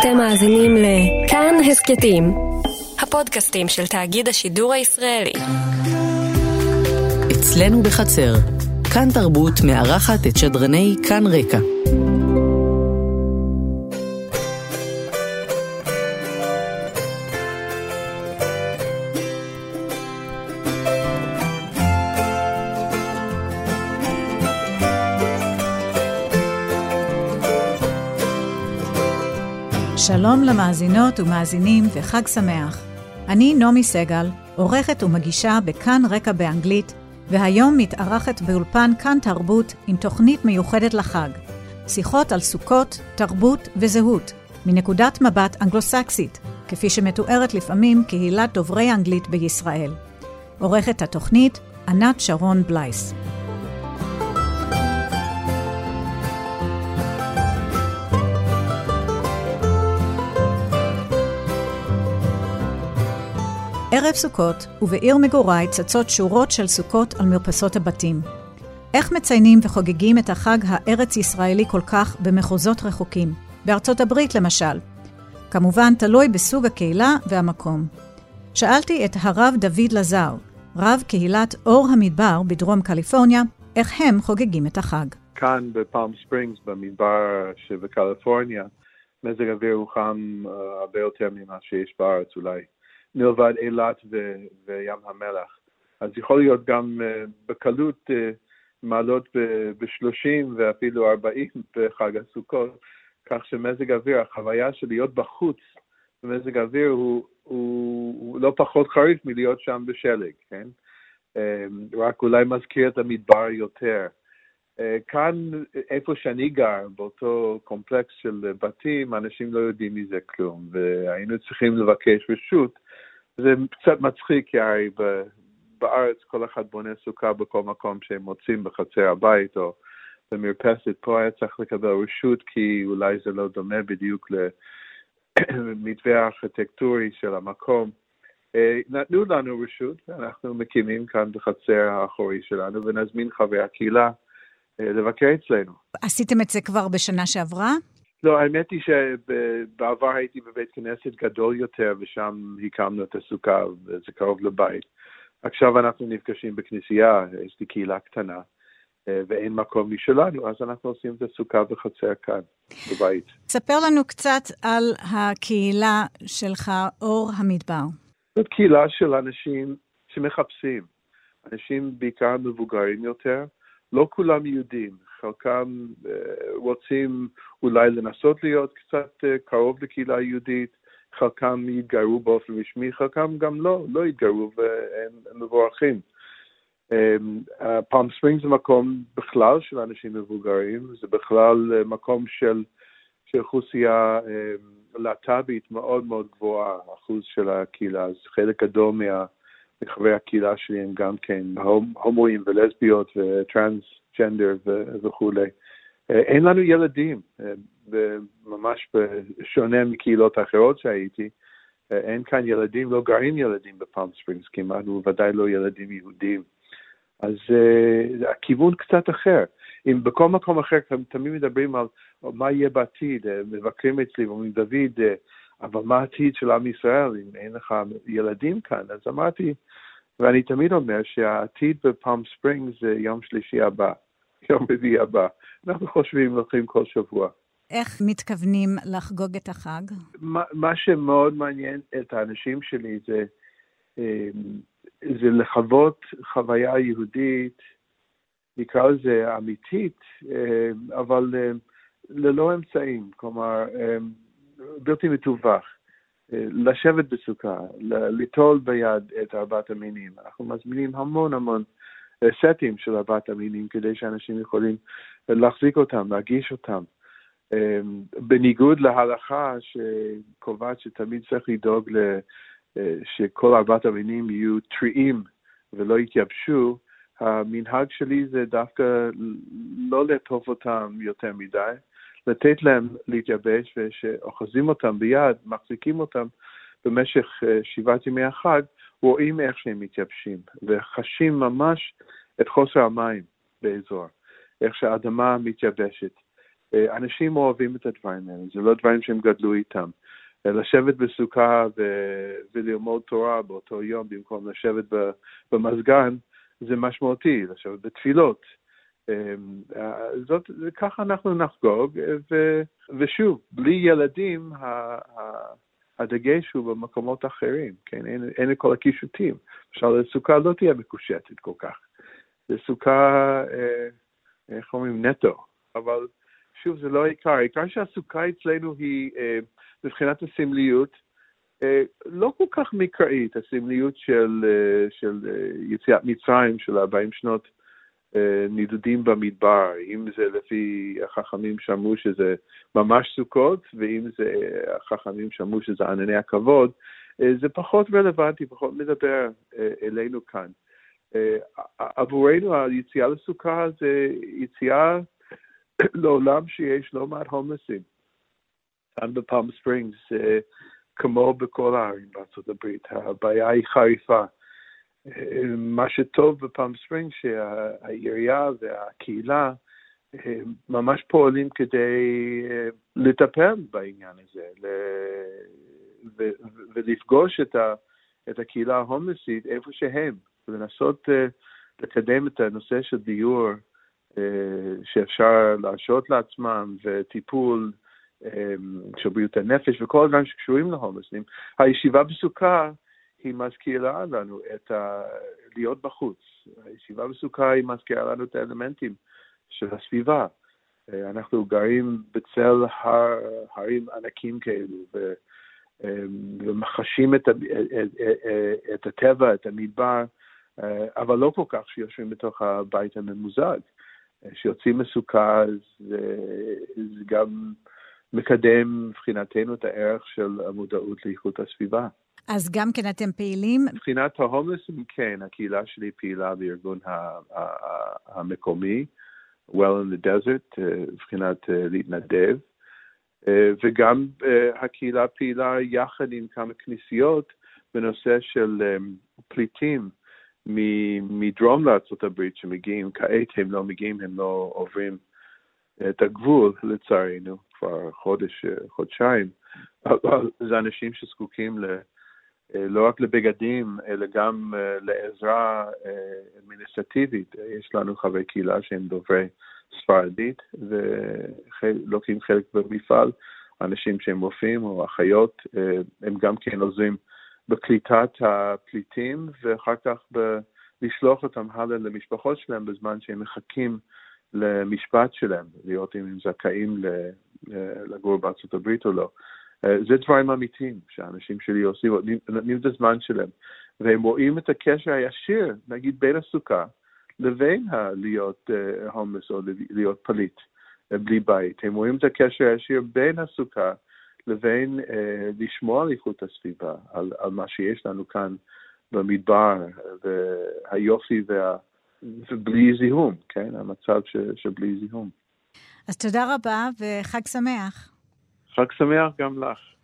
אתם מאזינים לכאן הסכתים, הפודקאסטים של תאגיד השידור הישראלי. אצלנו בחצר, כאן תרבות מארחת את שדרני כאן רקע. שלום למאזינות ומאזינים וחג שמח. אני נעמי סגל, עורכת ומגישה בכאן רקע באנגלית, והיום מתארחת באולפן כאן תרבות עם תוכנית מיוחדת לחג. שיחות על סוכות, תרבות וזהות, מנקודת מבט אנגלוסקסית, כפי שמתוארת לפעמים קהילת דוברי אנגלית בישראל. עורכת התוכנית ענת שרון בלייס. ערב סוכות, ובעיר מגוריי צצות שורות של סוכות על מרפסות הבתים. איך מציינים וחוגגים את החג הארץ-ישראלי כל כך במחוזות רחוקים? בארצות הברית למשל. כמובן תלוי בסוג הקהילה והמקום. שאלתי את הרב דוד לזר, רב קהילת אור המדבר בדרום קליפורניה, איך הם חוגגים את החג. כאן בפלם ספרינגס, במדבר שבקליפורניה, מזג האוויר הוא חם uh, הרבה יותר ממה שיש בארץ אולי. מלבד אילת ו- וים המלח. אז יכול להיות גם uh, בקלות uh, מעלות ב-30 ואפילו 40 בחג הסוכות, כך שמזג האוויר, החוויה של להיות בחוץ במזג האוויר הוא, הוא, הוא לא פחות חריף מלהיות שם בשלג, כן? Um, רק אולי מזכיר את המדבר יותר. כאן, איפה שאני גר, באותו קומפלקס של בתים, אנשים לא יודעים מזה כלום, והיינו צריכים לבקש רשות זה קצת מצחיק, כי הרי בארץ כל אחד בונה סוכה בכל מקום שהם מוצאים בחצר הבית או במרפסת. פה היה צריך לקבל רשות, כי אולי זה לא דומה בדיוק למתווה הארכיטקטורי של המקום. אה, נתנו לנו רשות, ואנחנו מקימים כאן בחצר האחורי שלנו, ונזמין חברי הקהילה אה, לבקר אצלנו. עשיתם את זה כבר בשנה שעברה? לא, האמת היא שבעבר הייתי בבית כנסת גדול יותר, ושם הקמנו את הסוכה, וזה קרוב לבית. עכשיו אנחנו נפגשים בכנסייה, יש לי קהילה קטנה, ואין מקום משלנו, אז אנחנו עושים את הסוכה בחצר כאן, בבית. ספר לנו קצת על הקהילה שלך, אור המדבר. זאת קהילה של אנשים שמחפשים, אנשים בעיקר מבוגרים יותר, לא כולם יהודים, חלקם אה, רוצים אולי לנסות להיות קצת אה, קרוב לקהילה היהודית, חלקם יתגרו באופן רשמי, חלקם גם לא, לא יתגרו והם מבורכים. פאלם ספרינג זה מקום בכלל של אנשים מבוגרים, זה בכלל אה, מקום של, של אוכלוסייה להט"בית מאוד מאוד גבוהה, אחוז של הקהילה, אז חלק גדול. מחברי הקהילה שלי הם גם כן הומואים ולסביות וטרנס ג'נדר וכולי. אה, אין לנו ילדים, אה, ממש שונה מקהילות אחרות שהייתי, אה, אין כאן ילדים, לא גרים ילדים בפלם ספרינגס כמעט, ובוודאי לא ילדים יהודים. אז uh, הכיוון קצת אחר. אם בכל מקום אחר תמיד מדברים על מה יהיה בעתיד, מבקרים אצלי ואומרים, דוד, אבל מה העתיד של עם ישראל אם אין לך ילדים כאן? אז אמרתי, ואני תמיד אומר שהעתיד בפלם ספרינגס זה יום שלישי הבא. יום רביעי הבא. אנחנו חושבים, הולכים כל שבוע. איך מתכוונים לחגוג את החג? מה, מה שמאוד מעניין את האנשים שלי זה, אמ, זה לחוות חוויה יהודית, נקרא לזה אמיתית, אמ, אבל אמ, ללא אמצעים, כלומר, בלתי מתווך. לשבת בסוכה, ליטול ביד את ארבעת המינים. אנחנו מזמינים המון המון סטים של ארבעת המינים כדי שאנשים יכולים להחזיק אותם, להגיש אותם. אמ, בניגוד להלכה שקובעת שתמיד צריך לדאוג אה, שכל ארבעת המינים יהיו טריים ולא יתייבשו, המנהג שלי זה דווקא לא לעטוף אותם יותר מדי, לתת להם להתייבש, ושאוחזים אותם ביד, מחזיקים אותם במשך אה, שבעת ימי החג, רואים איך שהם מתייבשים, וחשים ממש את חוסר המים באזור, איך שהאדמה מתייבשת. אה, אנשים אוהבים את הדברים האלה, זה לא דברים שהם גדלו איתם. אה, לשבת בסוכה ו- וללמוד תורה באותו יום במקום לשבת במזגן, זה משמעותי, לשבת בתפילות. זאת, ככה אנחנו נחגוג, ו, ושוב, בלי ילדים, הדגש הוא במקומות אחרים, כן? אין, אין את כל הקישוטים. למשל, הסוכה לא תהיה מקושטת כל כך. זו סוכה, אה, איך אומרים, נטו. אבל שוב, זה לא העיקר. העיקר שהסוכה אצלנו היא, אה, מבחינת הסמליות, אה, לא כל כך מקראית, הסמליות של, אה, של אה, יציאת מצרים, של 40 שנות אה, נידודים במדבר, אם זה לפי החכמים שאמרו שזה ממש סוכות, ואם זה החכמים שאמרו שזה ענני הכבוד, אה, זה פחות רלוונטי, פחות מדבר אה, אלינו כאן. עבורנו היציאה לסוכה זה יציאה לעולם שיש לא מעט הומלסים. כאן בפלם ספרינגס, כמו בכל הערים בארצות הברית, הבעיה היא חריפה. מה שטוב בפעם ספרינג שהעירייה והקהילה ממש פועלים כדי אה, לטפל בעניין הזה ולפגוש את, ה, את הקהילה ההומלסית איפה שהם, ולנסות אה, לקדם את הנושא של דיור אה, שאפשר להרשות לעצמם וטיפול של בריאות הנפש וכל הדברים שקשורים להומלסים. הישיבה בסוכה היא מזכירה לנו את ה... להיות בחוץ. הישיבה בסוכה היא מזכירה לנו את האלמנטים של הסביבה. אנחנו גרים בצל הר, הרים ענקים כאלו, ו, ומחשים את, את, את הטבע, את המדבר, אבל לא כל כך שיושבים בתוך הבית הממוזג. כשיוצאים מסוכה זה, זה גם מקדם מבחינתנו את הערך של המודעות לאיכות הסביבה. אז גם כן אתם פעילים? מבחינת ההומלסים, כן, הקהילה שלי פעילה בארגון המקומי, Well in the Desert, אה, מבחינת אה, להתנדב, אה, וגם הקהילה פעילה יחד עם כמה כנסיות בנושא של פליטים מדרום לארה"ב שמגיעים, כעת הם לא מגיעים, הם לא עוברים את הגבול, לצערנו, כבר חודש, חודשיים, אבל זה אנשים שזקוקים ל... אה, לא רק לבגדים, אלא גם אה, לעזרה אה, אדמיניסטטיבית. יש לנו חברי קהילה שהם דוברי ספרדית, ולוקחים חלק במפעל, אנשים שהם רופאים או אחיות, הם גם כן עוזרים בקליטת הפליטים, ואחר כך ב... לשלוח אותם הלאה למשפחות שלהם בזמן שהם מחכים למשפט שלהם, לראות אם הם זכאים לגור בארצות הברית או לא. אה, זה דברים אמיתיים שהאנשים שלי עושים, נותנים את הזמן שלהם, והם רואים את הקשר הישיר, נגיד, בין הסוכה לבין להיות הומלס אה, או להיות פליט אה, בלי בית. הם רואים את הקשר הישיר בין הסוכה לבין אה, לשמור על איכות הסביבה, על, על מה שיש לנו כאן במדבר, והיופי וה... ובלי זיהום, כן? המצב ש, שבלי זיהום. אז תודה רבה וחג שמח. חג שמח גם לך.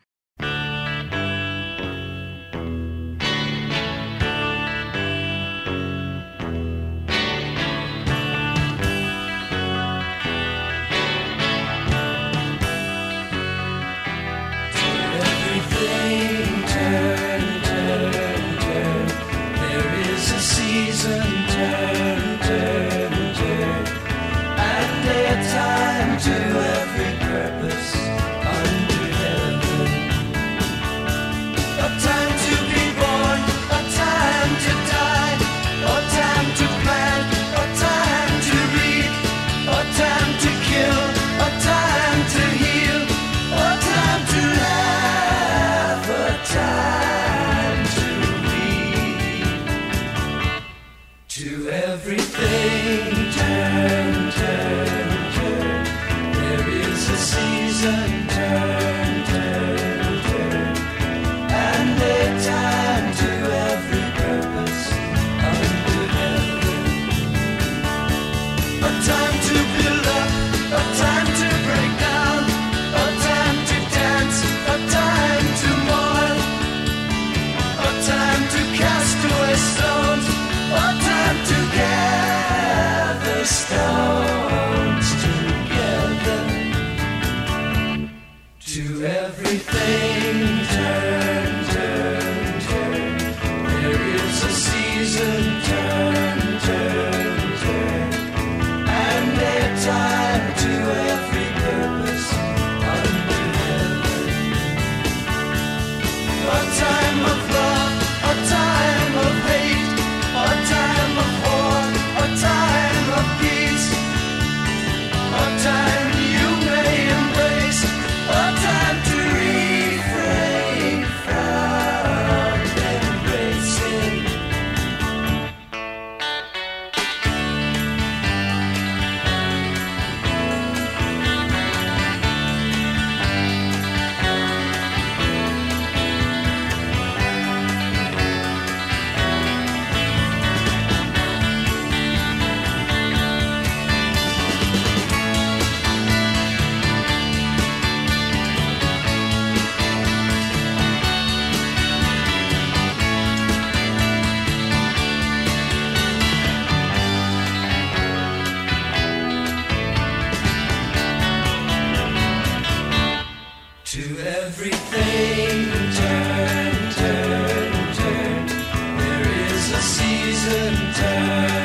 But time. turn, turn, turn. There is a season turn.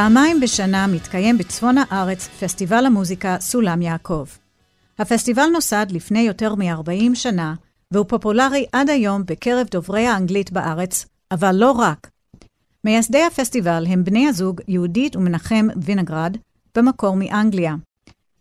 פעמיים בשנה מתקיים בצפון הארץ פסטיבל המוזיקה סולם יעקב. הפסטיבל נוסד לפני יותר מ-40 שנה, והוא פופולרי עד היום בקרב דוברי האנגלית בארץ, אבל לא רק. מייסדי הפסטיבל הם בני הזוג יהודית ומנחם וינגרד, במקור מאנגליה.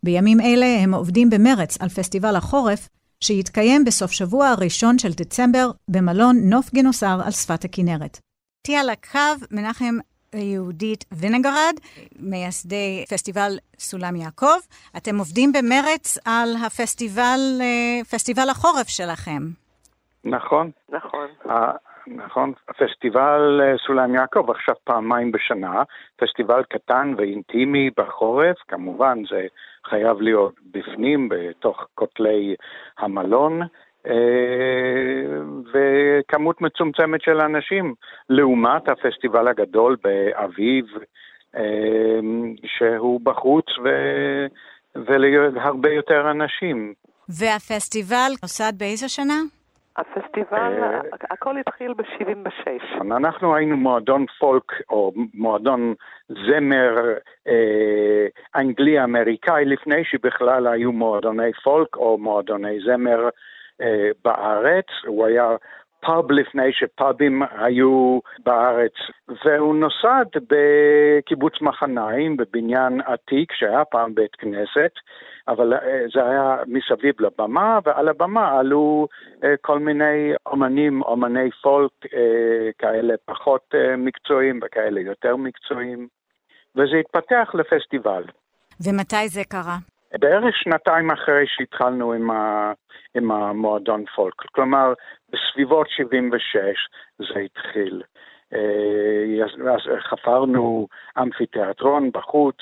בימים אלה הם עובדים במרץ על פסטיבל החורף, שיתקיים בסוף שבוע הראשון של דצמבר במלון נוף גינוסר על שפת הכנרת. איתי על הקו מנחם יהודית וינגרד, מייסדי פסטיבל סולם יעקב. אתם עובדים במרץ על הפסטיבל, אה, פסטיבל החורף שלכם. נכון. נכון. נכון, פסטיבל אה, סולם יעקב עכשיו פעמיים בשנה, פסטיבל קטן ואינטימי בחורף, כמובן זה חייב להיות בפנים, בתוך כותלי המלון. אה, וכמות מצומצמת של אנשים, לעומת הפסטיבל הגדול באביב, אה, שהוא בחוץ ו... ולהרבה יותר אנשים. והפסטיבל נוסד באיזה שנה? הפסטיבל, אה, הכל התחיל ב-76. אנחנו היינו מועדון פולק, או מועדון זמר אה, אנגלי-אמריקאי, לפני שבכלל היו מועדוני פולק או מועדוני זמר אה, בארץ, הוא היה פאב לפני שפאבים היו בארץ, והוא נוסד בקיבוץ מחניים, בבניין עתיק שהיה פעם בית כנסת, אבל אה, זה היה מסביב לבמה, ועל הבמה עלו אה, כל מיני אומנים, אומני פולק, כאלה פחות מקצועיים וכאלה יותר מקצועיים, וזה התפתח לפסטיבל. ומתי זה קרה? בערך שנתיים אחרי שהתחלנו עם, ה, עם המועדון פולק. כלומר, בסביבות 76 זה התחיל. אה, אז חפרנו אמפיתיאטרון בחוץ,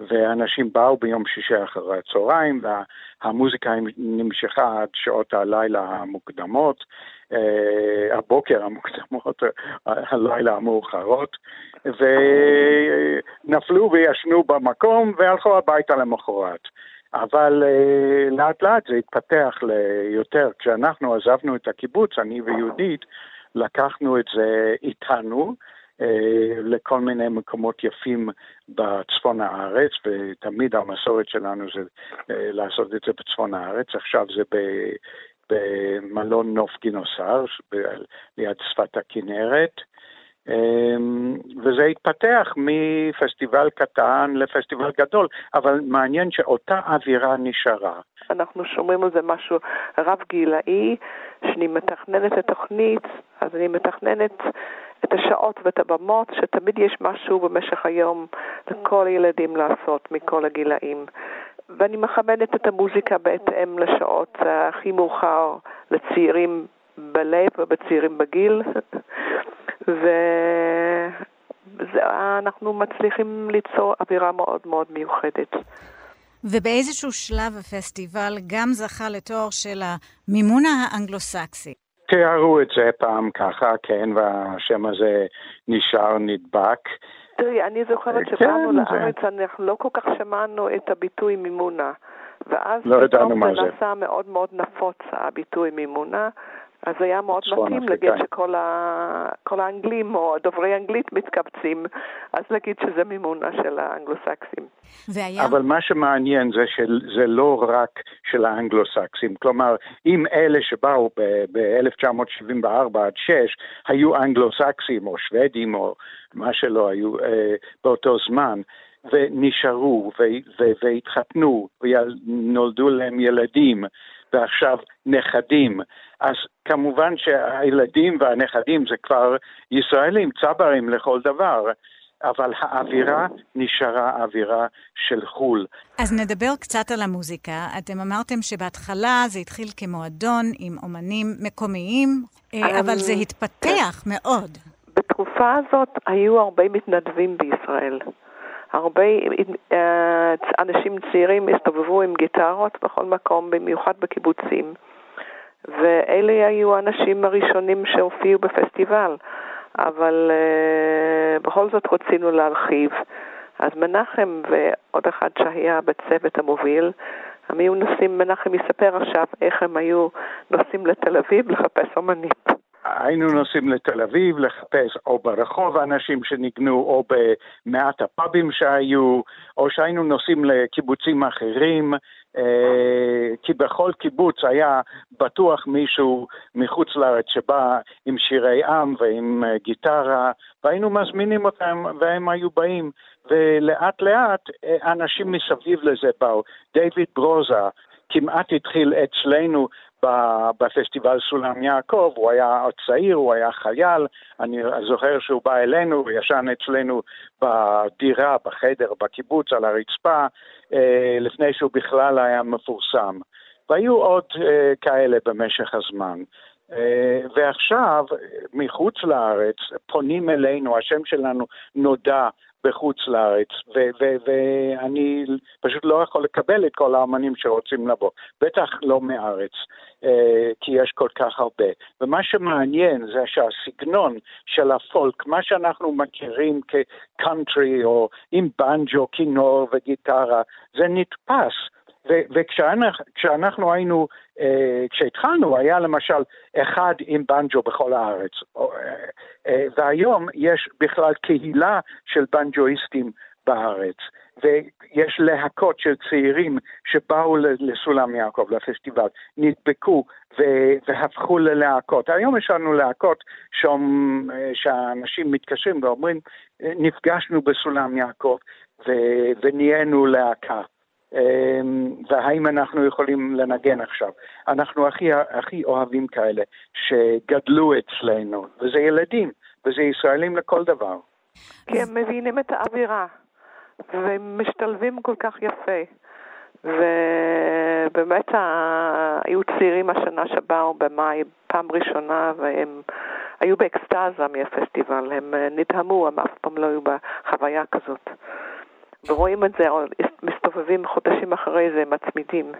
ואנשים באו ביום שישי אחרי הצהריים, והמוזיקה נמשכה עד שעות הלילה המוקדמות, אה, הבוקר המוקדמות, הלילה המאוחרות, ונפלו וישנו במקום והלכו הביתה למחרת. אבל uh, לאט לאט זה התפתח ליותר. כשאנחנו עזבנו את הקיבוץ, אני ויהודית, לקחנו את זה איתנו uh, לכל מיני מקומות יפים בצפון הארץ, ותמיד המסורת שלנו זה uh, לעשות את זה בצפון הארץ. עכשיו זה ב... במלון נוף גינוסר, ליד שפת הכנרת. זה התפתח מפסטיבל קטן לפסטיבל גדול, אבל מעניין שאותה אווירה נשארה. אנחנו שומעים על זה משהו רב גילאי, שאני מתכננת את התוכנית, אז אני מתכננת את השעות ואת הבמות, שתמיד יש משהו במשך היום לכל הילדים לעשות מכל הגילאים. ואני מכבדת את המוזיקה בהתאם לשעות הכי מאוחר לצעירים בלב ובצעירים בגיל, ואנחנו מצליחים ליצור אווירה מאוד מאוד מיוחדת. ובאיזשהו שלב הפסטיבל גם זכה לתואר של המימון האנגלו-סקסי. תיארו את זה פעם ככה, כן, והשם הזה נשאר נדבק. תראי, אני זוכרת כן, שבאנו לארץ, אנחנו לא כל כך שמענו את הביטוי מימונה. ואז לא פתאום זה נעשה מאוד מאוד נפוץ, הביטוי מימונה, אז היה מאוד מתאים להגיד שכל ה... האנגלים או דוברי אנגלית מתקבצים, אז להגיד שזה מימונה של האנגלוסקסים. והיה... אבל מה שמעניין זה שזה לא רק של האנגלוסקסים, כלומר, אם אלה שבאו ב-1974 עד 6 היו אנגלוסקסים או שוודים או מה שלא היו אה, באותו זמן, ונשארו והתחתנו ונולדו להם ילדים ועכשיו נכדים. אז כמובן שהילדים והנכדים זה כבר ישראלים, צברים לכל דבר. אבל האווירה נשארה אווירה של חו"ל. אז נדבר קצת על המוזיקה. אתם אמרתם שבהתחלה זה התחיל כמועדון עם אומנים מקומיים, אה, אבל זה התפתח מאוד. בתקופה הזאת היו הרבה מתנדבים בישראל. הרבה אה, אנשים צעירים הסתובבו עם גיטרות בכל מקום, במיוחד בקיבוצים, ואלה היו האנשים הראשונים שהופיעו בפסטיבל, אבל uh, בכל זאת רצינו להרחיב. אז מנחם ועוד אחד שהיה בצוות המוביל, הם היו נוסעים, מנחם יספר עכשיו איך הם היו נוסעים לתל אביב לחפש אומנים. היינו נוסעים לתל אביב לחפש או ברחוב אנשים שניגנו, או במעט הפאבים שהיו, או שהיינו נוסעים לקיבוצים אחרים, אה, כי בכל קיבוץ היה בטוח מישהו מחוץ לארץ שבא עם שירי עם ועם אה, גיטרה, והיינו מזמינים אותם והם היו באים, ולאט לאט אה, אנשים מסביב לזה באו. דיוויד ברוזה כמעט התחיל אצלנו בפסטיבל סולם יעקב, הוא היה צעיר, הוא היה חייל, אני זוכר שהוא בא אלינו, הוא ישן אצלנו בדירה, בחדר, בקיבוץ, על הרצפה, אה, לפני שהוא בכלל היה מפורסם. והיו עוד אה, כאלה במשך הזמן. אה, ועכשיו, מחוץ לארץ, פונים אלינו, השם שלנו נודע בחוץ לארץ, ואני פשוט לא יכול לקבל את כל האמנים שרוצים לבוא, בטח לא מארץ, uh, כי יש כל כך הרבה. ומה שמעניין זה שהסגנון של הפולק, מה שאנחנו מכירים כקאנטרי או עם בנג'ו, כינור וגיטרה, זה נתפס. וכשאנחנו היינו, אה, כשהתחלנו, היה למשל אחד עם בנג'ו בכל הארץ. אה, אה, והיום יש בכלל קהילה של בנג'ואיסטים בארץ. ויש להקות של צעירים שבאו לסולם יעקב, לפסטיבל, נדבקו והפכו ללהקות. היום יש לנו להקות שאנשים מתקשרים ואומרים, נפגשנו בסולם יעקב ונהיינו להקה. אמ, והאם אנחנו יכולים לנגן עכשיו. אנחנו הכי, הכי אוהבים כאלה שגדלו אצלנו, וזה ילדים, וזה ישראלים לכל דבר. כי הם מבינים את האווירה, והם משתלבים כל כך יפה. ובאמת היו צעירים השנה שבאו במאי פעם ראשונה, והם היו באקסטזה מהפסטיבל, הם נדהמו, הם אף פעם לא היו בחוויה כזאת. ורואים את זה, מסתובבים חודשים אחרי זה, מצמידים.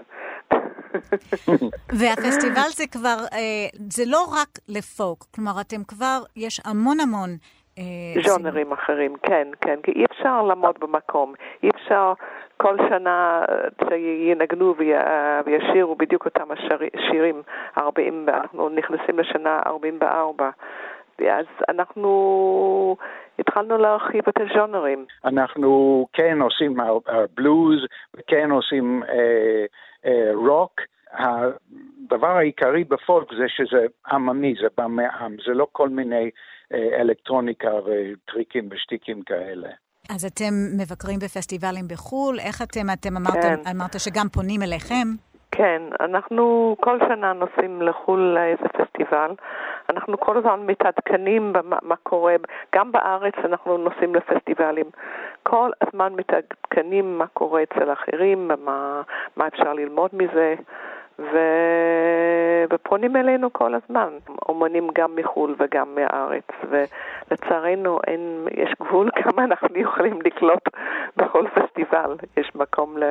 והפסטיבל זה כבר, אה, זה לא רק לפוק, כלומר, אתם כבר, יש המון המון... אה, ז'ונרים אחרים, כן, כן, כי אי אפשר לעמוד במקום, אי אפשר כל שנה שינגנו וישירו בדיוק אותם השירים, 40, אנחנו נכנסים לשנה 44. אז אנחנו התחלנו להרחיב את הז'אנרים. אנחנו כן עושים בלוז, כן עושים אה, אה, רוק. הדבר העיקרי בפולק זה שזה עממי, זה בא מהעם, זה לא כל מיני אלקטרוניקה וטריקים ושטיקים כאלה. אז אתם מבקרים בפסטיבלים בחו"ל, איך אתם, אתם אמרת, כן. אמרת שגם פונים אליכם? כן, אנחנו כל שנה נוסעים לחו"ל לאיזה פסטיבל. אנחנו כל הזמן מתעדכנים במה קורה, גם בארץ אנחנו נוסעים לפסטיבלים. כל הזמן מתעדכנים מה קורה אצל אחרים, מה, מה אפשר ללמוד מזה. ו... ופונים אלינו כל הזמן, אומנים גם מחו"ל וגם מהארץ, ולצערנו אין, יש גבול כמה אנחנו יכולים לקלוט בכל פסטיבל, יש מקום ל...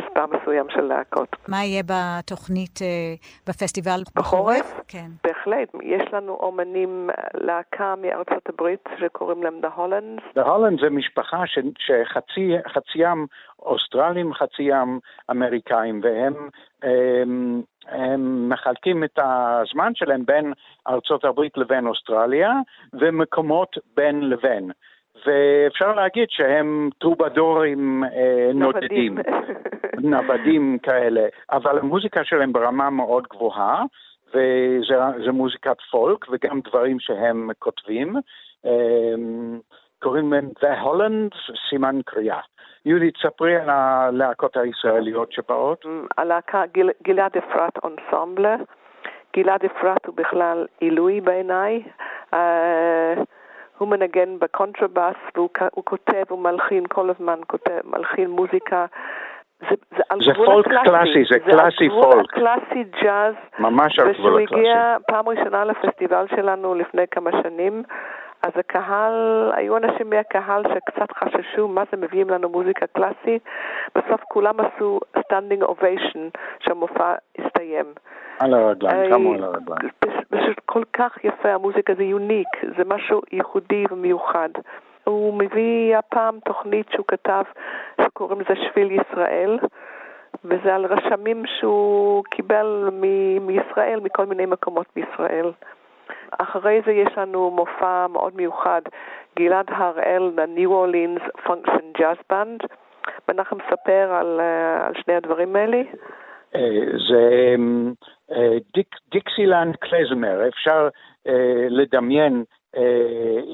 מספר מסוים של להקות. מה יהיה בתוכנית uh, בפסטיבל בחורף? בחורף? כן. בהחלט. יש לנו אומנים, להקה מארצות הברית שקוראים להם The Hollands. The Hollands זה משפחה ש, שחציים אוסטרלים, חציים אמריקאים, והם הם, הם מחלקים את הזמן שלהם בין ארצות הברית לבין אוסטרליה, ומקומות בין לבין. ואפשר להגיד שהם טרובדורים אה, נודדים, נוודים כאלה, אבל המוזיקה שלהם ברמה מאוד גבוהה, וזה מוזיקת פולק וגם דברים שהם כותבים. אה, קוראים להם The Hollands, סימן קריאה. יולי, תספרי על הלהקות הישראליות שבאות. הלהקה גלעד אפרת אונסמבלה. גלעד אפרת הוא בכלל עילוי בעיניי. Uh, הוא מנגן בקונטרבאס והוא כותב, הוא מלחין כל הזמן, כותב, מלחין מוזיקה. זה, זה זה פולק קלאסי, קלאסי, זה, זה קלאסי פולק. זה על גבול הקלאסי ג'אז. ממש על גבול הקלאסי. ושהוא הגיע פעם ראשונה לפסטיבל שלנו לפני כמה שנים, אז הקהל, היו אנשים מהקהל שקצת חששו מה זה מביאים לנו מוזיקה קלאסית, בסוף כולם עשו standing ovation שהמופע הסתיים. על הרגליים, קמו על הרגליים. פשוט כל כך יפה, המוזיקה זה unique, זה משהו ייחודי ומיוחד. הוא מביא הפעם תוכנית שהוא כתב, שקוראים לזה שביל ישראל, וזה על רשמים שהוא קיבל מישראל, מכל מיני מקומות בישראל. אחרי זה יש לנו מופע מאוד מיוחד, גלעד הראל, ה-New Orleans Function Jazz Band. מנחם מספר על, אה, על שני הדברים האלה. אה, זה אה, דיק, דיקסילנד קלזמר, אפשר לדמיין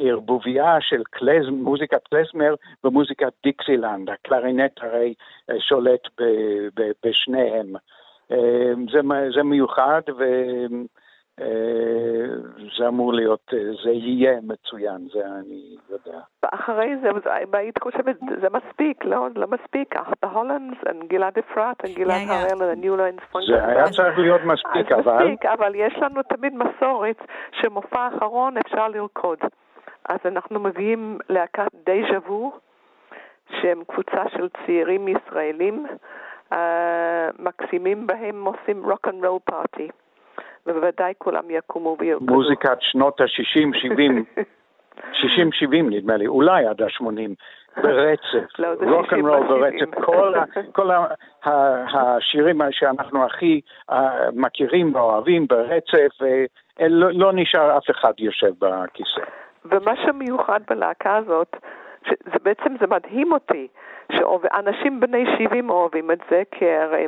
ערבוביה של קלז, מוזיקת קלזמר ומוזיקת דיקסילנד. הקלרינט הרי שולט ב, ב, בשניהם. זה, זה מיוחד, ו... אה, זה אמור להיות, אה, זה יהיה מצוין, זה אני יודע. ואחרי זה, היית חושבת, זה מספיק, לא, לא מספיק. ה Hollands, גלעד אפרת, גלעד הראל, Lines Function. זה היה צריך להיות מספיק, אבל... מספיק, אבל יש לנו תמיד מסורת שמופע אחרון אפשר לרקוד. אז אנחנו מביאים להקת דז'ה וו, שהם קבוצה של צעירים ישראלים, uh, מקסימים בהם עושים rock and roll party. ובוודאי כולם יקומו וירקדו. מוזיקת שנות ה-60, 70, 60, 70 נדמה לי, אולי עד ה-80, ברצף, לא, rock and roll ברצף, כל, כל השירים שאנחנו הכי אה, מכירים ואוהבים ברצף, ולא לא נשאר אף אחד יושב בכיסא. ומה שמיוחד בלהקה הזאת, זה בעצם זה מדהים אותי, שאנשים בני 70 אוהבים את זה, כי הרי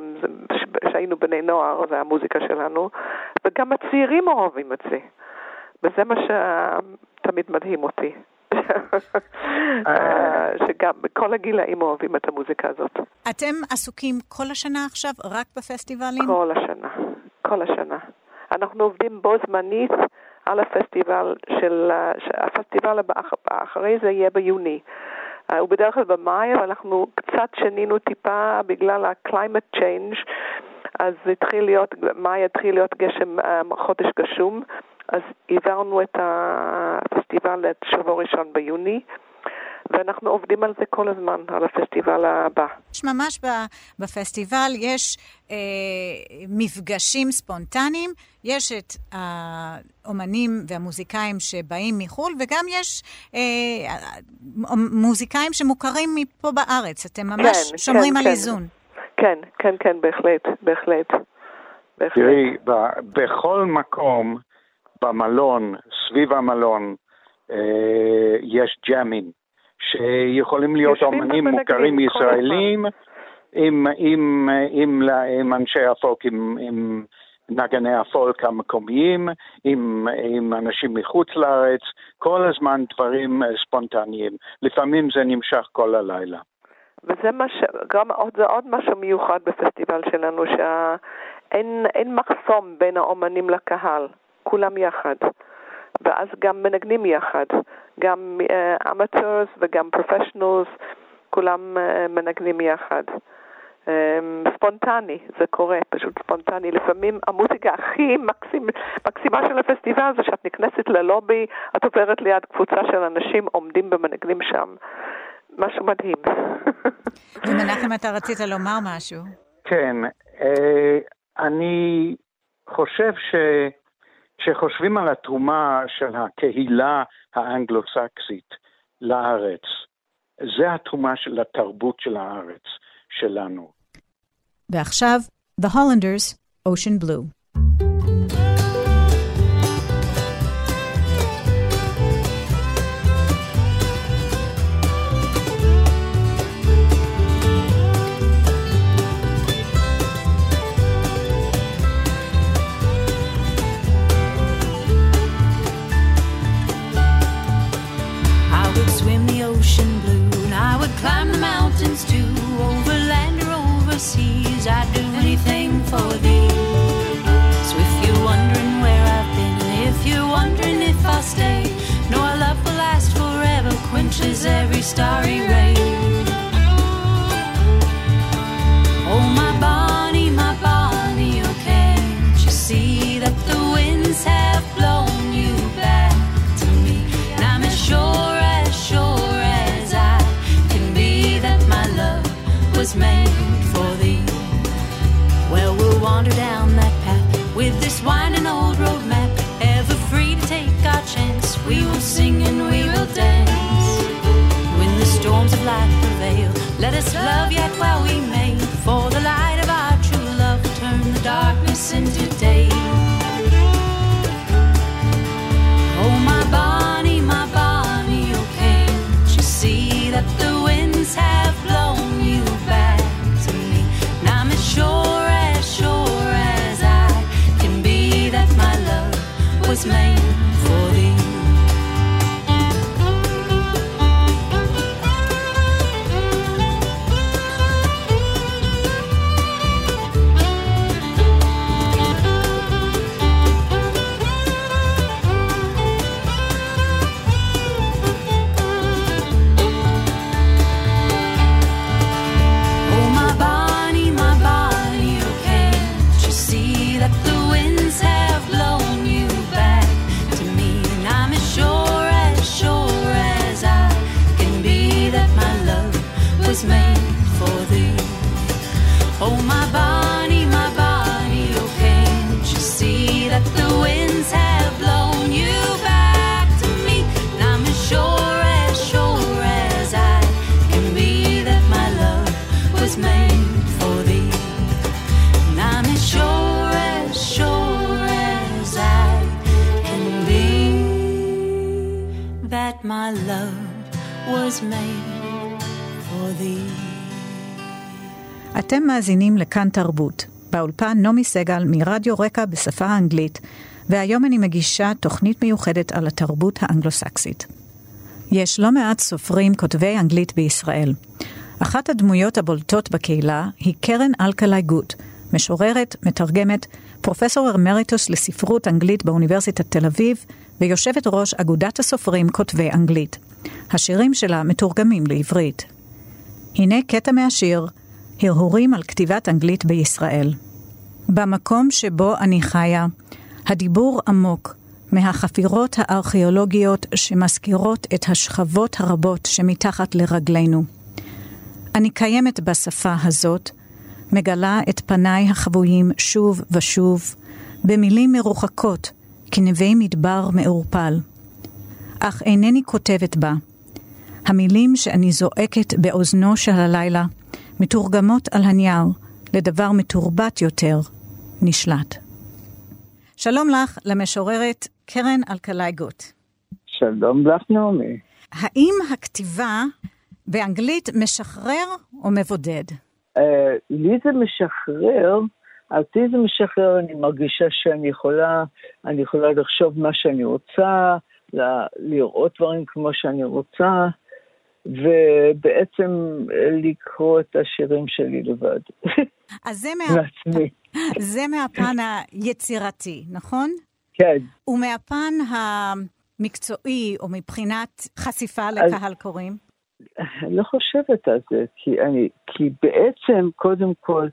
כשהיינו בני נוער, זה המוזיקה שלנו, וגם הצעירים אוהבים את זה. וזה מה שתמיד מדהים אותי. אה, שגם כל הגילאים אוהבים את המוזיקה הזאת. אתם עסוקים כל השנה עכשיו רק בפסטיבלים? כל השנה, כל השנה. אנחנו עובדים בו זמנית על הפסטיבל של... הפסטיבל הבא אחרי זה יהיה ביוני. אה, הוא בדרך כלל במאי, אבל אנחנו קצת שינינו טיפה בגלל ה-climate change, אז התחיל להיות, מאי התחיל להיות גשם, אה, חודש גשום, אז העברנו את הפסטיבל לשבוע ראשון ביוני. ואנחנו עובדים על זה כל הזמן, על הפסטיבל הבא. יש ממש בפסטיבל, יש אה, מפגשים ספונטניים, יש את האומנים והמוזיקאים שבאים מחו"ל, וגם יש אה, מוזיקאים שמוכרים מפה בארץ. אתם ממש כן, שומרים כן, על כן. איזון. כן, כן, כן, בהחלט, בהחלט. תראי, בכל מקום במלון, סביב המלון, אה, יש ג'אמים. שיכולים להיות אומנים מוכרים ישראלים, עם, עם, עם, עם אנשי הפוק, עם, עם נגני הפולק המקומיים, עם, עם אנשים מחוץ לארץ, כל הזמן דברים ספונטניים. לפעמים זה נמשך כל הלילה. וזה מה ש... גם עוד, זה עוד משהו מיוחד בפסטיבל שלנו, שאין מחסום בין האומנים לקהל, כולם יחד. ואז גם מנגנים יחד, גם אמטורס uh, וגם פרופשיונלס, כולם uh, מנגנים יחד. Um, ספונטני, זה קורה, פשוט ספונטני. לפעמים המוזיקה הכי מקסימ, מקסימה של הפסטיבל זה שאת נכנסת ללובי, את עוברת ליד קבוצה של אנשים עומדים ומנגנים שם. משהו מדהים. ומנחם, אתה רצית לומר משהו. כן, אה, אני חושב ש... כשחושבים על התרומה של הקהילה האנגלו-סקסית לארץ, זה התרומה של התרבות של הארץ שלנו. ועכשיו, The Hollanders, Ocean Blue. Starry ray. Oh, my Bonnie, my Bonnie, oh, can't you see that the winds have blown you back to me? And I'm as sure, as sure as I can be that my love was made for thee. Well, we'll wander down that path with this winding yet where we met. לכאן תרבות, באולפן נעמי סגל מרדיו רקע בשפה האנגלית, והיום אני מגישה תוכנית מיוחדת על התרבות האנגלו-סקסית. יש לא מעט סופרים כותבי אנגלית בישראל. אחת הדמויות הבולטות בקהילה היא קרן אלקלעי גוט, משוררת, מתרגמת, פרופסור אמריטוס לספרות אנגלית באוניברסיטת תל אביב, ויושבת ראש אגודת הסופרים כותבי אנגלית. השירים שלה מתורגמים לעברית. הנה קטע מהשיר הרהורים על כתיבת אנגלית בישראל. במקום שבו אני חיה, הדיבור עמוק מהחפירות הארכיאולוגיות שמזכירות את השכבות הרבות שמתחת לרגלינו. אני קיימת בשפה הזאת, מגלה את פניי החבויים שוב ושוב, במילים מרוחקות, כנבי מדבר מעורפל. אך אינני כותבת בה. המילים שאני זועקת באוזנו של הלילה, מתורגמות על הנייר לדבר מתורבת יותר, נשלט. שלום לך, למשוררת קרן אלקלעי גוט. שלום לך, נעמי. האם הכתיבה באנגלית משחרר או מבודד? Uh, לי זה משחרר, אותי זה משחרר, אני מרגישה שאני יכולה, אני יכולה לחשוב מה שאני רוצה, לראות דברים כמו שאני רוצה, ובעצם לקרוא את השירים שלי לבד. אז זה, מה... זה מהפן היצירתי, נכון? כן. ומהפן המקצועי, או מבחינת חשיפה לקהל קוראים? אני לא חושבת על זה, כי, אני, כי בעצם, קודם כל,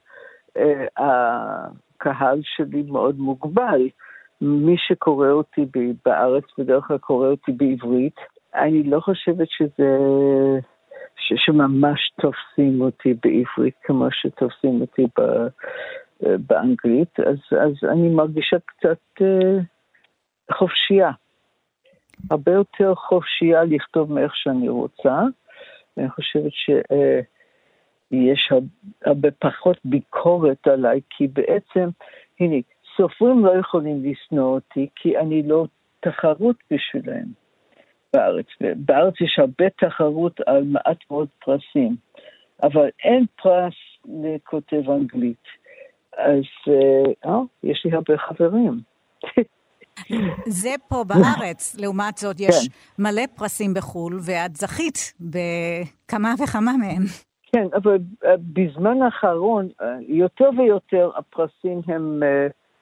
אה, הקהל שלי מאוד מוגבל. מי שקורא אותי בארץ בדרך כלל קורא אותי בעברית. אני לא חושבת שזה... ש, שממש תופסים אותי בעברית כמו שתופסים אותי ב, אה, באנגלית, אז, אז אני מרגישה קצת uh, חופשייה. הרבה יותר חופשייה לכתוב מאיך שאני רוצה. אני חושבת שיש uh, הרבה פחות ביקורת עליי, כי בעצם, הנה, סופרים לא יכולים לשנוא אותי, כי אני לא תחרות בשבילם בארץ. בארץ יש הרבה תחרות על מעט מאוד פרסים, אבל אין פרס לכותב אנגלית. אז אה, אה יש לי הרבה חברים. זה פה בארץ, לעומת זאת יש כן. מלא פרסים בחו"ל, ואת זכית בכמה וכמה מהם. כן, אבל אה, בזמן האחרון, אה, יותר ויותר הפרסים הם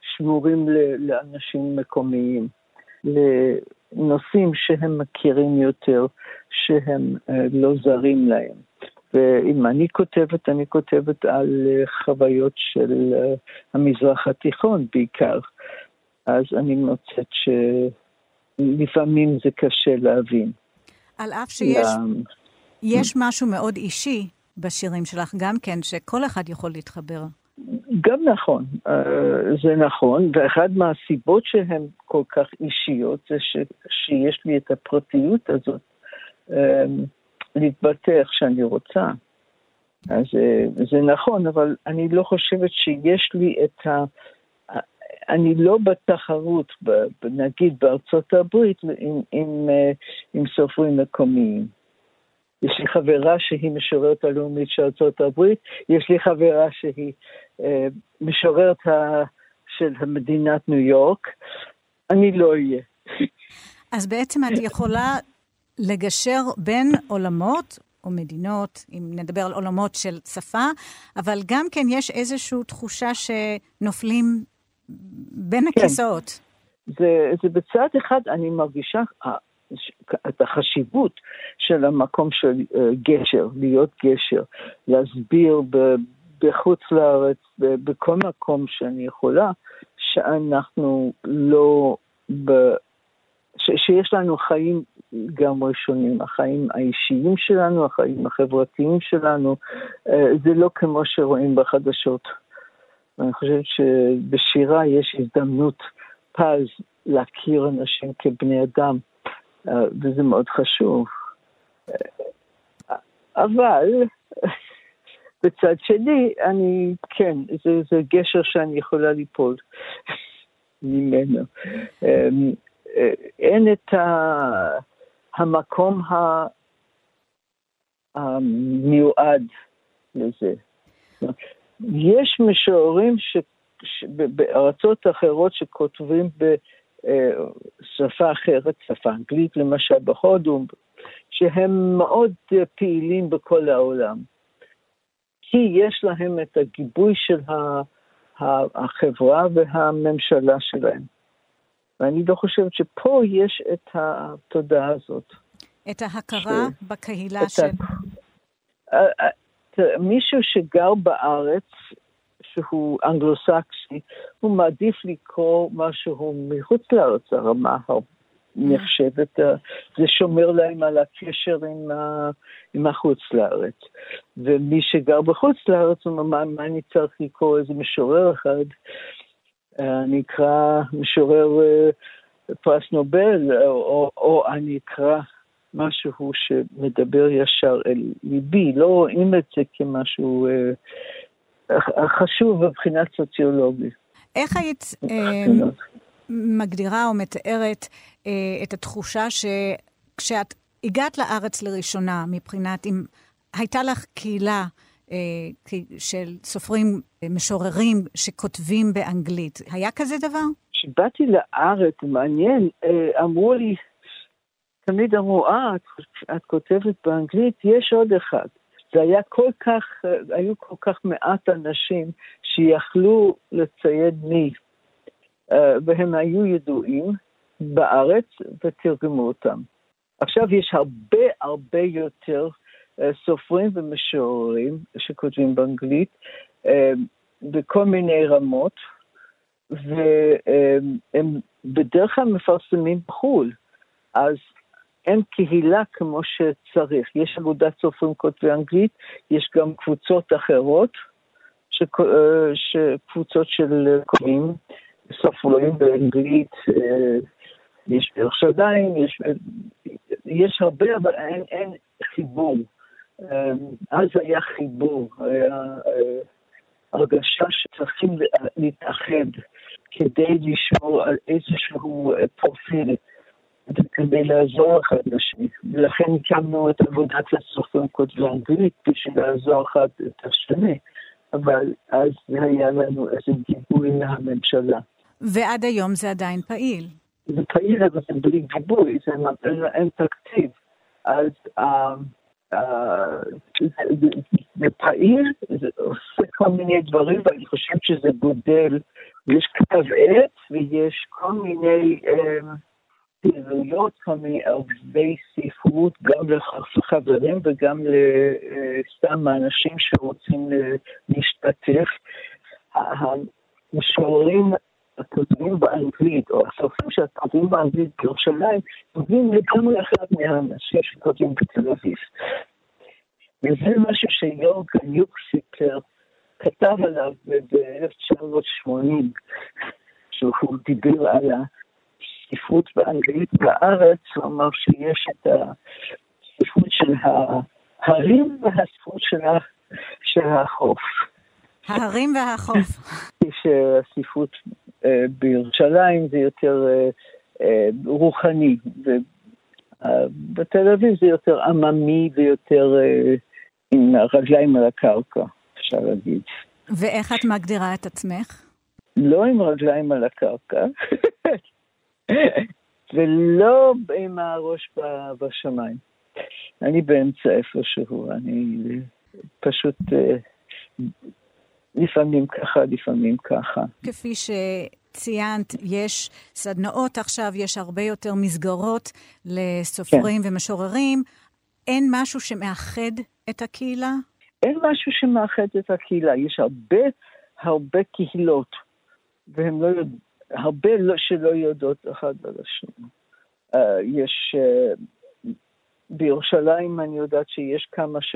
שמורים לאנשים מקומיים, לנושאים שהם מכירים יותר, שהם לא זרים להם. ואם אני כותבת, אני כותבת על חוויות של המזרח התיכון בעיקר. אז אני מוצאת שלפעמים זה קשה להבין. על אף שיש יש משהו מאוד אישי בשירים שלך גם כן, שכל אחד יכול להתחבר. גם נכון, אה, זה נכון, ואחת מהסיבות שהן כל כך אישיות זה ש, שיש לי את הפרטיות הזאת אה, להתבטא איך שאני רוצה. אז אה, זה נכון, אבל אני לא חושבת שיש לי את ה... אני לא בתחרות, נגיד בארצות הברית, עם, עם, עם סופרים מקומיים. יש לי חברה שהיא משוררת הלאומית של ארצות הברית, יש לי חברה שהיא אה, משוררת ה, של מדינת ניו יורק, אני לא אהיה. אז בעצם את יכולה לגשר בין עולמות או מדינות, אם נדבר על עולמות של שפה, אבל גם כן יש איזושהי תחושה שנופלים בין כן. הכיסאות. זה, זה בצד אחד, אני מרגישה אה, את החשיבות של המקום של uh, גשר, להיות גשר, להסביר בחוץ לארץ, בכל מקום שאני יכולה, שאנחנו לא, ב, ש, שיש לנו חיים גם ראשונים, החיים האישיים שלנו, החיים החברתיים שלנו, uh, זה לא כמו שרואים בחדשות. ואני חושבת שבשירה יש הזדמנות פז להכיר אנשים כבני אדם. וזה מאוד חשוב. אבל בצד שני, אני, כן, זה, זה גשר שאני יכולה ליפול ממנו. אמ, אה, אין את ה, המקום המיועד לזה. יש משוררים בארצות אחרות שכותבים ב... שפה אחרת, שפה אנגלית למשל בהודו, שהם מאוד פעילים בכל העולם. כי יש להם את הגיבוי של החברה והממשלה שלהם. ואני לא חושבת שפה יש את התודעה הזאת. את ההכרה ש... בקהילה של... ה... מישהו שגר בארץ שהוא אנגלוסקסי, הוא מעדיף לקרוא משהו מחוץ לארץ, הרמה נחשבת, זה שומר להם על הקשר עם, ה, עם החוץ לארץ. ומי שגר בחוץ לארץ, הוא אומר, מה, אני צריך לקרוא איזה משורר אחד? אני אקרא משורר אה, פרס נובל, או, או, או אני אקרא משהו שמדבר ישר אל ליבי, לא רואים את זה כמשהו אה, חשוב מבחינת סוציולוגית. איך היית אה, מגדירה או מתארת אה, את התחושה שכשאת הגעת לארץ לראשונה, מבחינת אם הייתה לך קהילה של סופרים, משוררים שכותבים באנגלית. היה כזה דבר? כשבאתי לארץ, מעניין, אמרו לי, תמיד אמרו, אה, את, את כותבת באנגלית, יש עוד אחד. זה היה כל כך, היו כל כך מעט אנשים שיכלו לציין מי, והם היו ידועים בארץ ותרגמו אותם. עכשיו יש הרבה הרבה יותר סופרים ומשוררים שכותבים באנגלית בכל מיני רמות, והם בדרך כלל מפרסמים בחו"ל. אז אין קהילה כמו שצריך. יש אגודת סופרים כותבי אנגלית, יש גם קבוצות אחרות, קבוצות של קוראים, סופרים באנגלית, יש בירושלים, יש, יש הרבה, אבל אין, אין חיבור. אז היה חיבור, היה הרגשה שצריכים להתאחד כדי לשמור על איזשהו פרופיל. כדי לעזור אחד לשני. ולכן הקמנו את עבודת הסופרים כותבי אנגלית בשביל לעזור אחד את השני. אבל אז היה לנו איזה גיבוי מהממשלה. ועד היום זה עדיין פעיל. זה פעיל, אבל זה בלי גיבוי, זה אין, אין תקציב. אז uh, uh, זה, פעיל, זה עושה כל מיני דברים, ואני חושב שזה גודל. יש כתב עת ויש כל מיני... פעילויות מערבי ספרות, גם לחברים וגם לסתם האנשים שרוצים להשתתף. המשוררים הכותבים באנגלית, או הסופרים שכותבים באנגלית בירושלים, כותבים לגמרי אחד מהאנשים שכותבים בתל אביב. וזה משהו שיורג גניוק סיפר, כתב עליו ב-1980, שהוא דיבר על ה... ספרות באנגלית בארץ, הוא אמר שיש את הספרות של ההרים והספרות של, של החוף. ההרים והחוף. שהספרות אה, בירושלים זה יותר אה, אה, רוחני, ובתל אביב זה יותר עממי ויותר עם הרגליים על הקרקע, אפשר להגיד. ואיך את מגדירה את עצמך? לא עם רגליים על הקרקע, ולא עם הראש בשמיים. אני באמצע איפשהו, אני פשוט אה, לפעמים ככה, לפעמים ככה. כפי שציינת, יש סדנאות עכשיו, יש הרבה יותר מסגרות לסופרים כן. ומשוררים. אין משהו שמאחד את הקהילה? אין משהו שמאחד את הקהילה. יש הרבה, הרבה קהילות, והם לא. הרבה לא, שלא יודעות אחד על השני. Uh, יש, uh, בירושלים אני יודעת שיש כמה ש...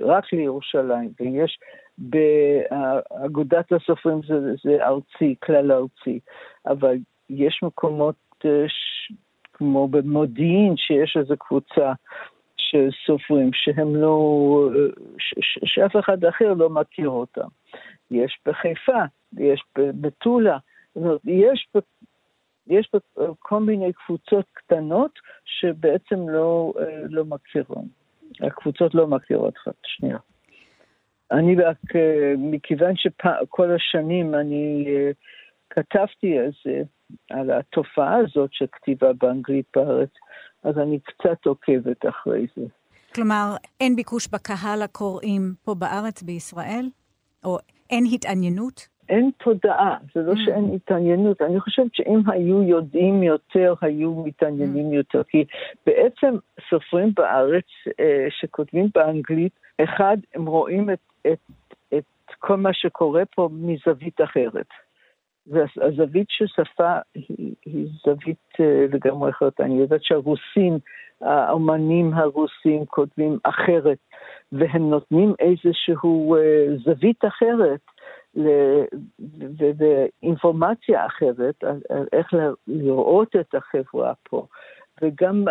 רק לירושלים, ויש באגודת הסופרים זה, זה ארצי, כלל ארצי, אבל יש מקומות uh, ש... כמו במודיעין, שיש איזו קבוצה של סופרים שהם לא, ש... ש... שאף אחד אחר לא מכיר אותם. יש בחיפה, יש במטולה. זאת אומרת, יש פה, יש פה כל מיני קבוצות קטנות שבעצם לא, אה, לא מכירות. הקבוצות לא מכירות אחת שנייה. אני רק, אה, מכיוון שכל השנים אני אה, כתבתי זה, על התופעה הזאת של כתיבה באנגלית בארץ, אז אני קצת עוקבת אחרי זה. כלומר, אין ביקוש בקהל הקוראים פה בארץ, בישראל? או אין התעניינות? אין תודעה, זה לא mm. שאין התעניינות. אני חושבת שאם היו יודעים יותר, היו מתעניינים mm. יותר. כי בעצם סופרים בארץ אה, שכותבים באנגלית, אחד, הם רואים את, את, את כל מה שקורה פה מזווית אחרת. והזווית של שפה היא, היא זווית אה, לגמרי אחרת. אני יודעת שהרוסים, האומנים הרוסים כותבים אחרת, והם נותנים איזושהי אה, זווית אחרת. ואינפורמציה אחרת, איך לראות את החברה פה. וגם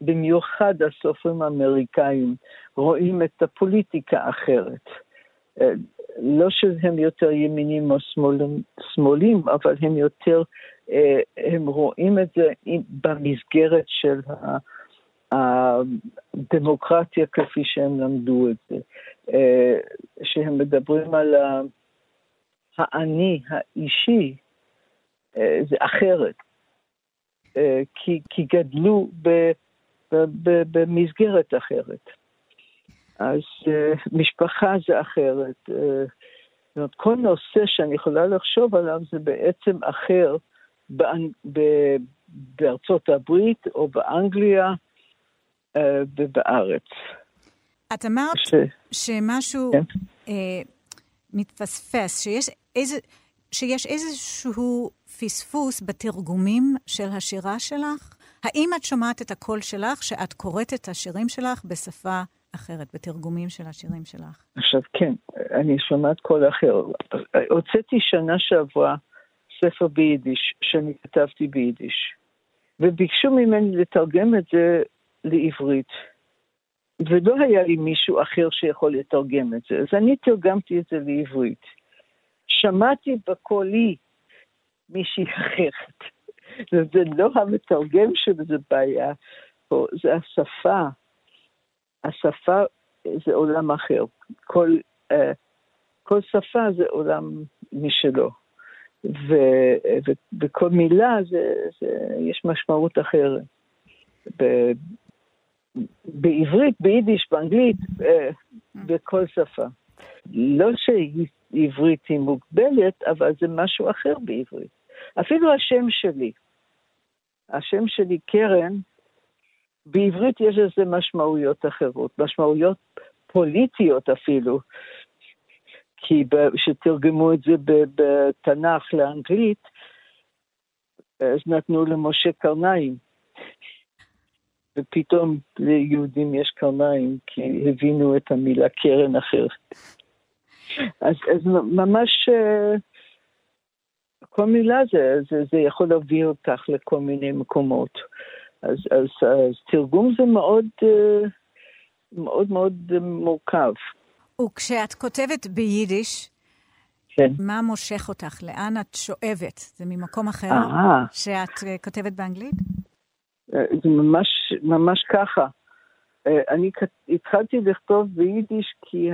במיוחד הסופרים האמריקאים רואים את הפוליטיקה אחרת. אה, לא שהם יותר ימינים או שמאלים, שמאלים אבל הם יותר, אה, הם רואים את זה במסגרת של הדמוקרטיה כפי שהם למדו את זה. אה, שהם מדברים על האני האישי, אה, זה אחרת. אה, כי, כי גדלו ב, ב, ב, במסגרת אחרת. אז משפחה זה אחרת. זאת אומרת, כל נושא שאני יכולה לחשוב עליו זה בעצם אחר בארצות הברית או באנגליה ובארץ. את אמרת ש... שמשהו כן? אה, מתפספס, שיש, איזה, שיש איזשהו פספוס בתרגומים של השירה שלך? האם את שומעת את הקול שלך, שאת קוראת את השירים שלך בשפה אחרת, בתרגומים של השירים שלך? עכשיו, כן, אני שומעת קול אחר. הוצאתי שנה שעברה ספר ביידיש, שאני כתבתי ביידיש, וביקשו ממני לתרגם את זה לעברית. ולא היה לי מישהו אחר שיכול לתרגם את זה, אז אני תרגמתי את זה לעברית. שמעתי בקולי מישהי אחרת. וזה לא המתרגם שזה בעיה פה, זה השפה. השפה זה עולם אחר. כל, uh, כל שפה זה עולם משלו. ובכל מילה זה, זה, יש משמעות אחרת. בעברית, ביידיש, באנגלית, אה, בכל שפה. לא שעברית היא מוגבלת, אבל זה משהו אחר בעברית. אפילו השם שלי, השם שלי קרן, בעברית יש לזה משמעויות אחרות, משמעויות פוליטיות אפילו, כי כשתרגמו את זה בתנ"ך לאנגלית, אז נתנו למשה קרניים. ופתאום ליהודים יש קרניים, כי הבינו את המילה קרן אחר. אז, אז ממש אה, כל מילה זה, זה, זה יכול להביא אותך לכל מיני מקומות. אז, אז, אז תרגום זה מאוד, אה, מאוד מאוד מורכב. וכשאת כותבת ביידיש, כן. מה מושך אותך? לאן את שואבת? זה ממקום אחר אה. שאת כותבת באנגלית? אה, זה ממש, ממש ככה. אה, אני התחלתי לכתוב ביידיש כי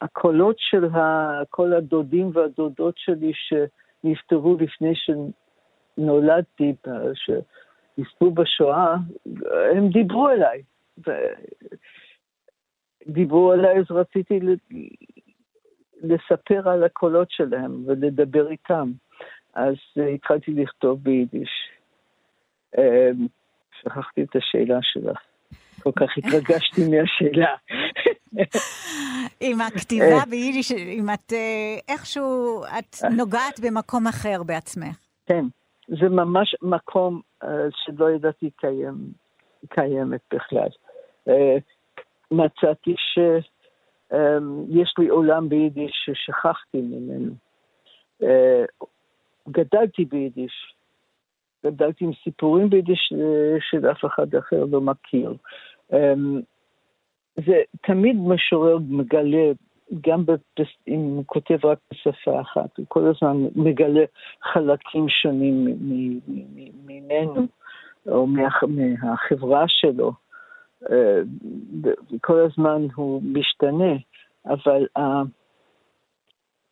הקולות של כל הדודים והדודות שלי שנפטרו לפני שנולדתי, שנספו בשואה, הם דיברו אליי. דיברו אליי, אז רציתי לספר על הקולות שלהם ולדבר איתם. אז התחלתי לכתוב ביידיש. שכחתי את השאלה שלך. כל כך התרגשתי מהשאלה. עם הכתיבה ביידיש, אם את אה, איכשהו, את נוגעת במקום אחר בעצמך. כן, זה ממש מקום אה, שלא ידעתי קיים, קיימת בכלל. אה, מצאתי שיש לי עולם ביידיש ששכחתי ממנו. גדלתי ביידיש, גדלתי עם סיפורים ביידיש אה, שאף אחד אחר לא מכיר. אמ, זה תמיד משורר מגלה, גם אם הוא כותב רק בשפה אחת, הוא כל הזמן מגלה חלקים שונים ממנו, או מהחברה שלו. אה, כל הזמן הוא משתנה, אבל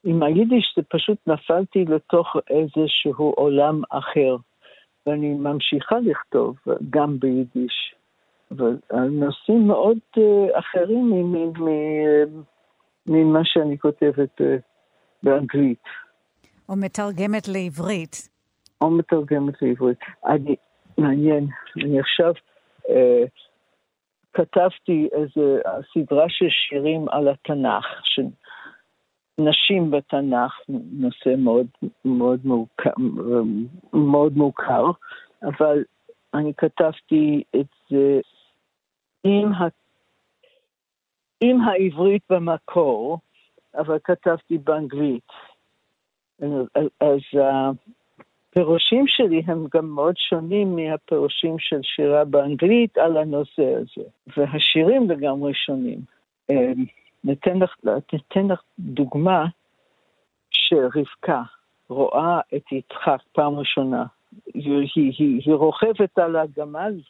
עם היידיש זה פשוט נפלתי לתוך איזשהו עולם אחר. ואני ממשיכה לכתוב גם ביידיש, אבל נושאים מאוד uh, אחרים ממה שאני כותבת uh, באנגלית. או מתרגמת לעברית. או מתרגמת לעברית. אני, מעניין, אני עכשיו uh, כתבתי איזו סדרה של שירים על התנ"ך, נשים בתנ"ך, נושא מאוד מאוד מוכר, מאוד מוכר, אבל אני כתבתי את זה עם, ה... עם העברית במקור, אבל כתבתי באנגלית. אז הפירושים שלי הם גם מאוד שונים מהפירושים של שירה באנגלית על הנושא הזה, והשירים לגמרי שונים. ניתן לך, ניתן לך דוגמה שרבקה רואה את יצחק פעם ראשונה. היא, היא, היא, היא רוכבת על הגמל,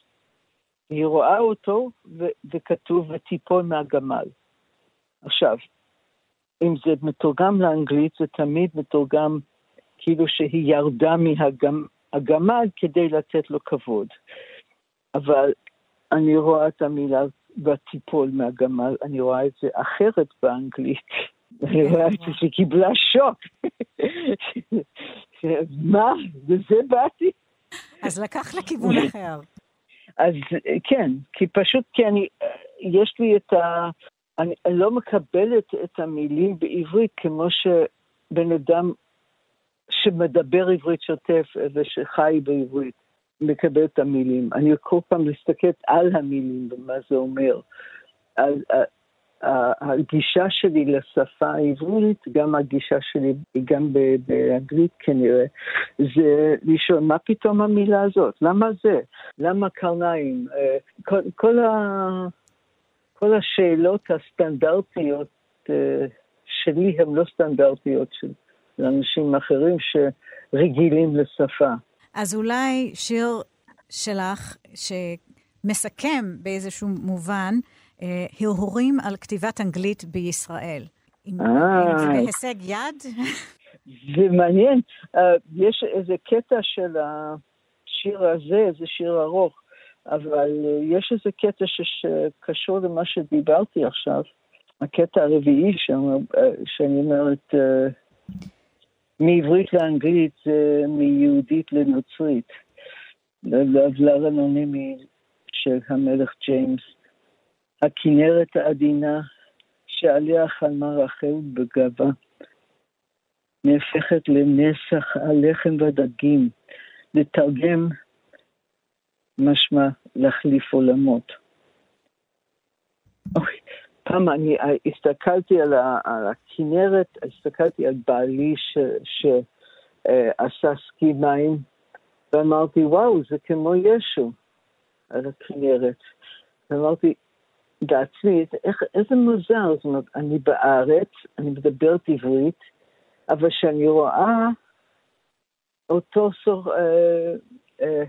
היא רואה אותו ו, וכתוב ותיפול מהגמל. עכשיו, אם זה מתורגם לאנגלית, זה תמיד מתורגם כאילו שהיא ירדה מהגמל כדי לתת לו כבוד. אבל אני רואה את המילה ותיפול מהגמל, אני רואה את זה אחרת באנגלית. אני רואה את זה שהיא קיבלה שוק. מה? לזה באתי? אז לקח לכיוון אחר. אז כן, כי פשוט כי אני, יש לי את ה... אני לא מקבלת את המילים בעברית כמו שבן אדם שמדבר עברית שוטף ושחי בעברית מקבל את המילים. אני כל פעם מסתכלת על המילים ומה זה אומר. על, הגישה שלי לשפה העברית, גם הגישה שלי, גם באנגלית כנראה, זה לשאול מה פתאום המילה הזאת? למה זה? למה קרניים? אה, כל, כל, השאלות הסטנדרטיות אה, שלי הן לא סטנדרטיות של אנשים אחרים שרגילים לשפה. אז אולי שיר שלך, שמסכם באיזשהו מובן, אה, הרהורים על כתיבת אנגלית בישראל. אה. זה בהישג יד? זה מעניין. Uh, יש איזה קטע של השיר הזה, זה שיר ארוך, אבל uh, יש איזה קטע שקשור למה שדיברתי עכשיו. הקטע הרביעי uh, שאני אומרת, uh, מעברית לאנגלית זה מיהודית לנוצרית. לבלר אנונימי של המלך ג'יימס. הכנרת העדינה שעליה חלמה רחל בגאווה, נהפכת לנסח הלחם והדגים, לתרגם משמע להחליף עולמות. אוי, פעם אני הסתכלתי על, ה, על הכנרת, הסתכלתי על בעלי שעשה סקי מים, ואמרתי, וואו, זה כמו ישו על הכנרת. ואמרתי, בעצמי, איך, איזה מוזר, זאת אומרת, אני בארץ, אני מדברת עברית, אבל כשאני רואה אותו סור, אה, אה,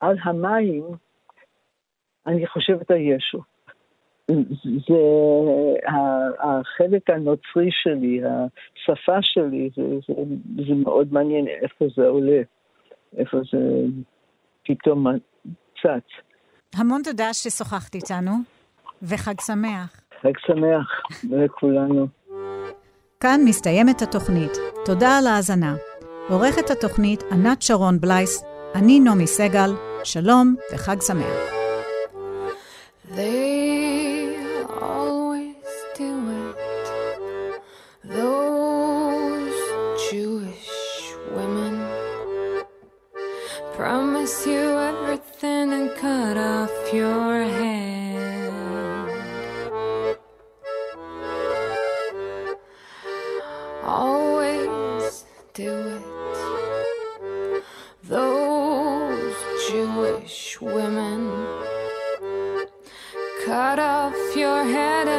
על המים, אני חושבת על ישו. זה החלק הנוצרי שלי, השפה שלי, זה, זה, זה מאוד מעניין איפה זה עולה, איפה זה פתאום צץ. המון תודה ששוחחת איתנו, וחג שמח. חג שמח לכולנו. כאן מסתיימת התוכנית. תודה על ההאזנה. עורכת התוכנית ענת שרון בלייס, אני נעמי סגל, שלום וחג שמח. Cut off your head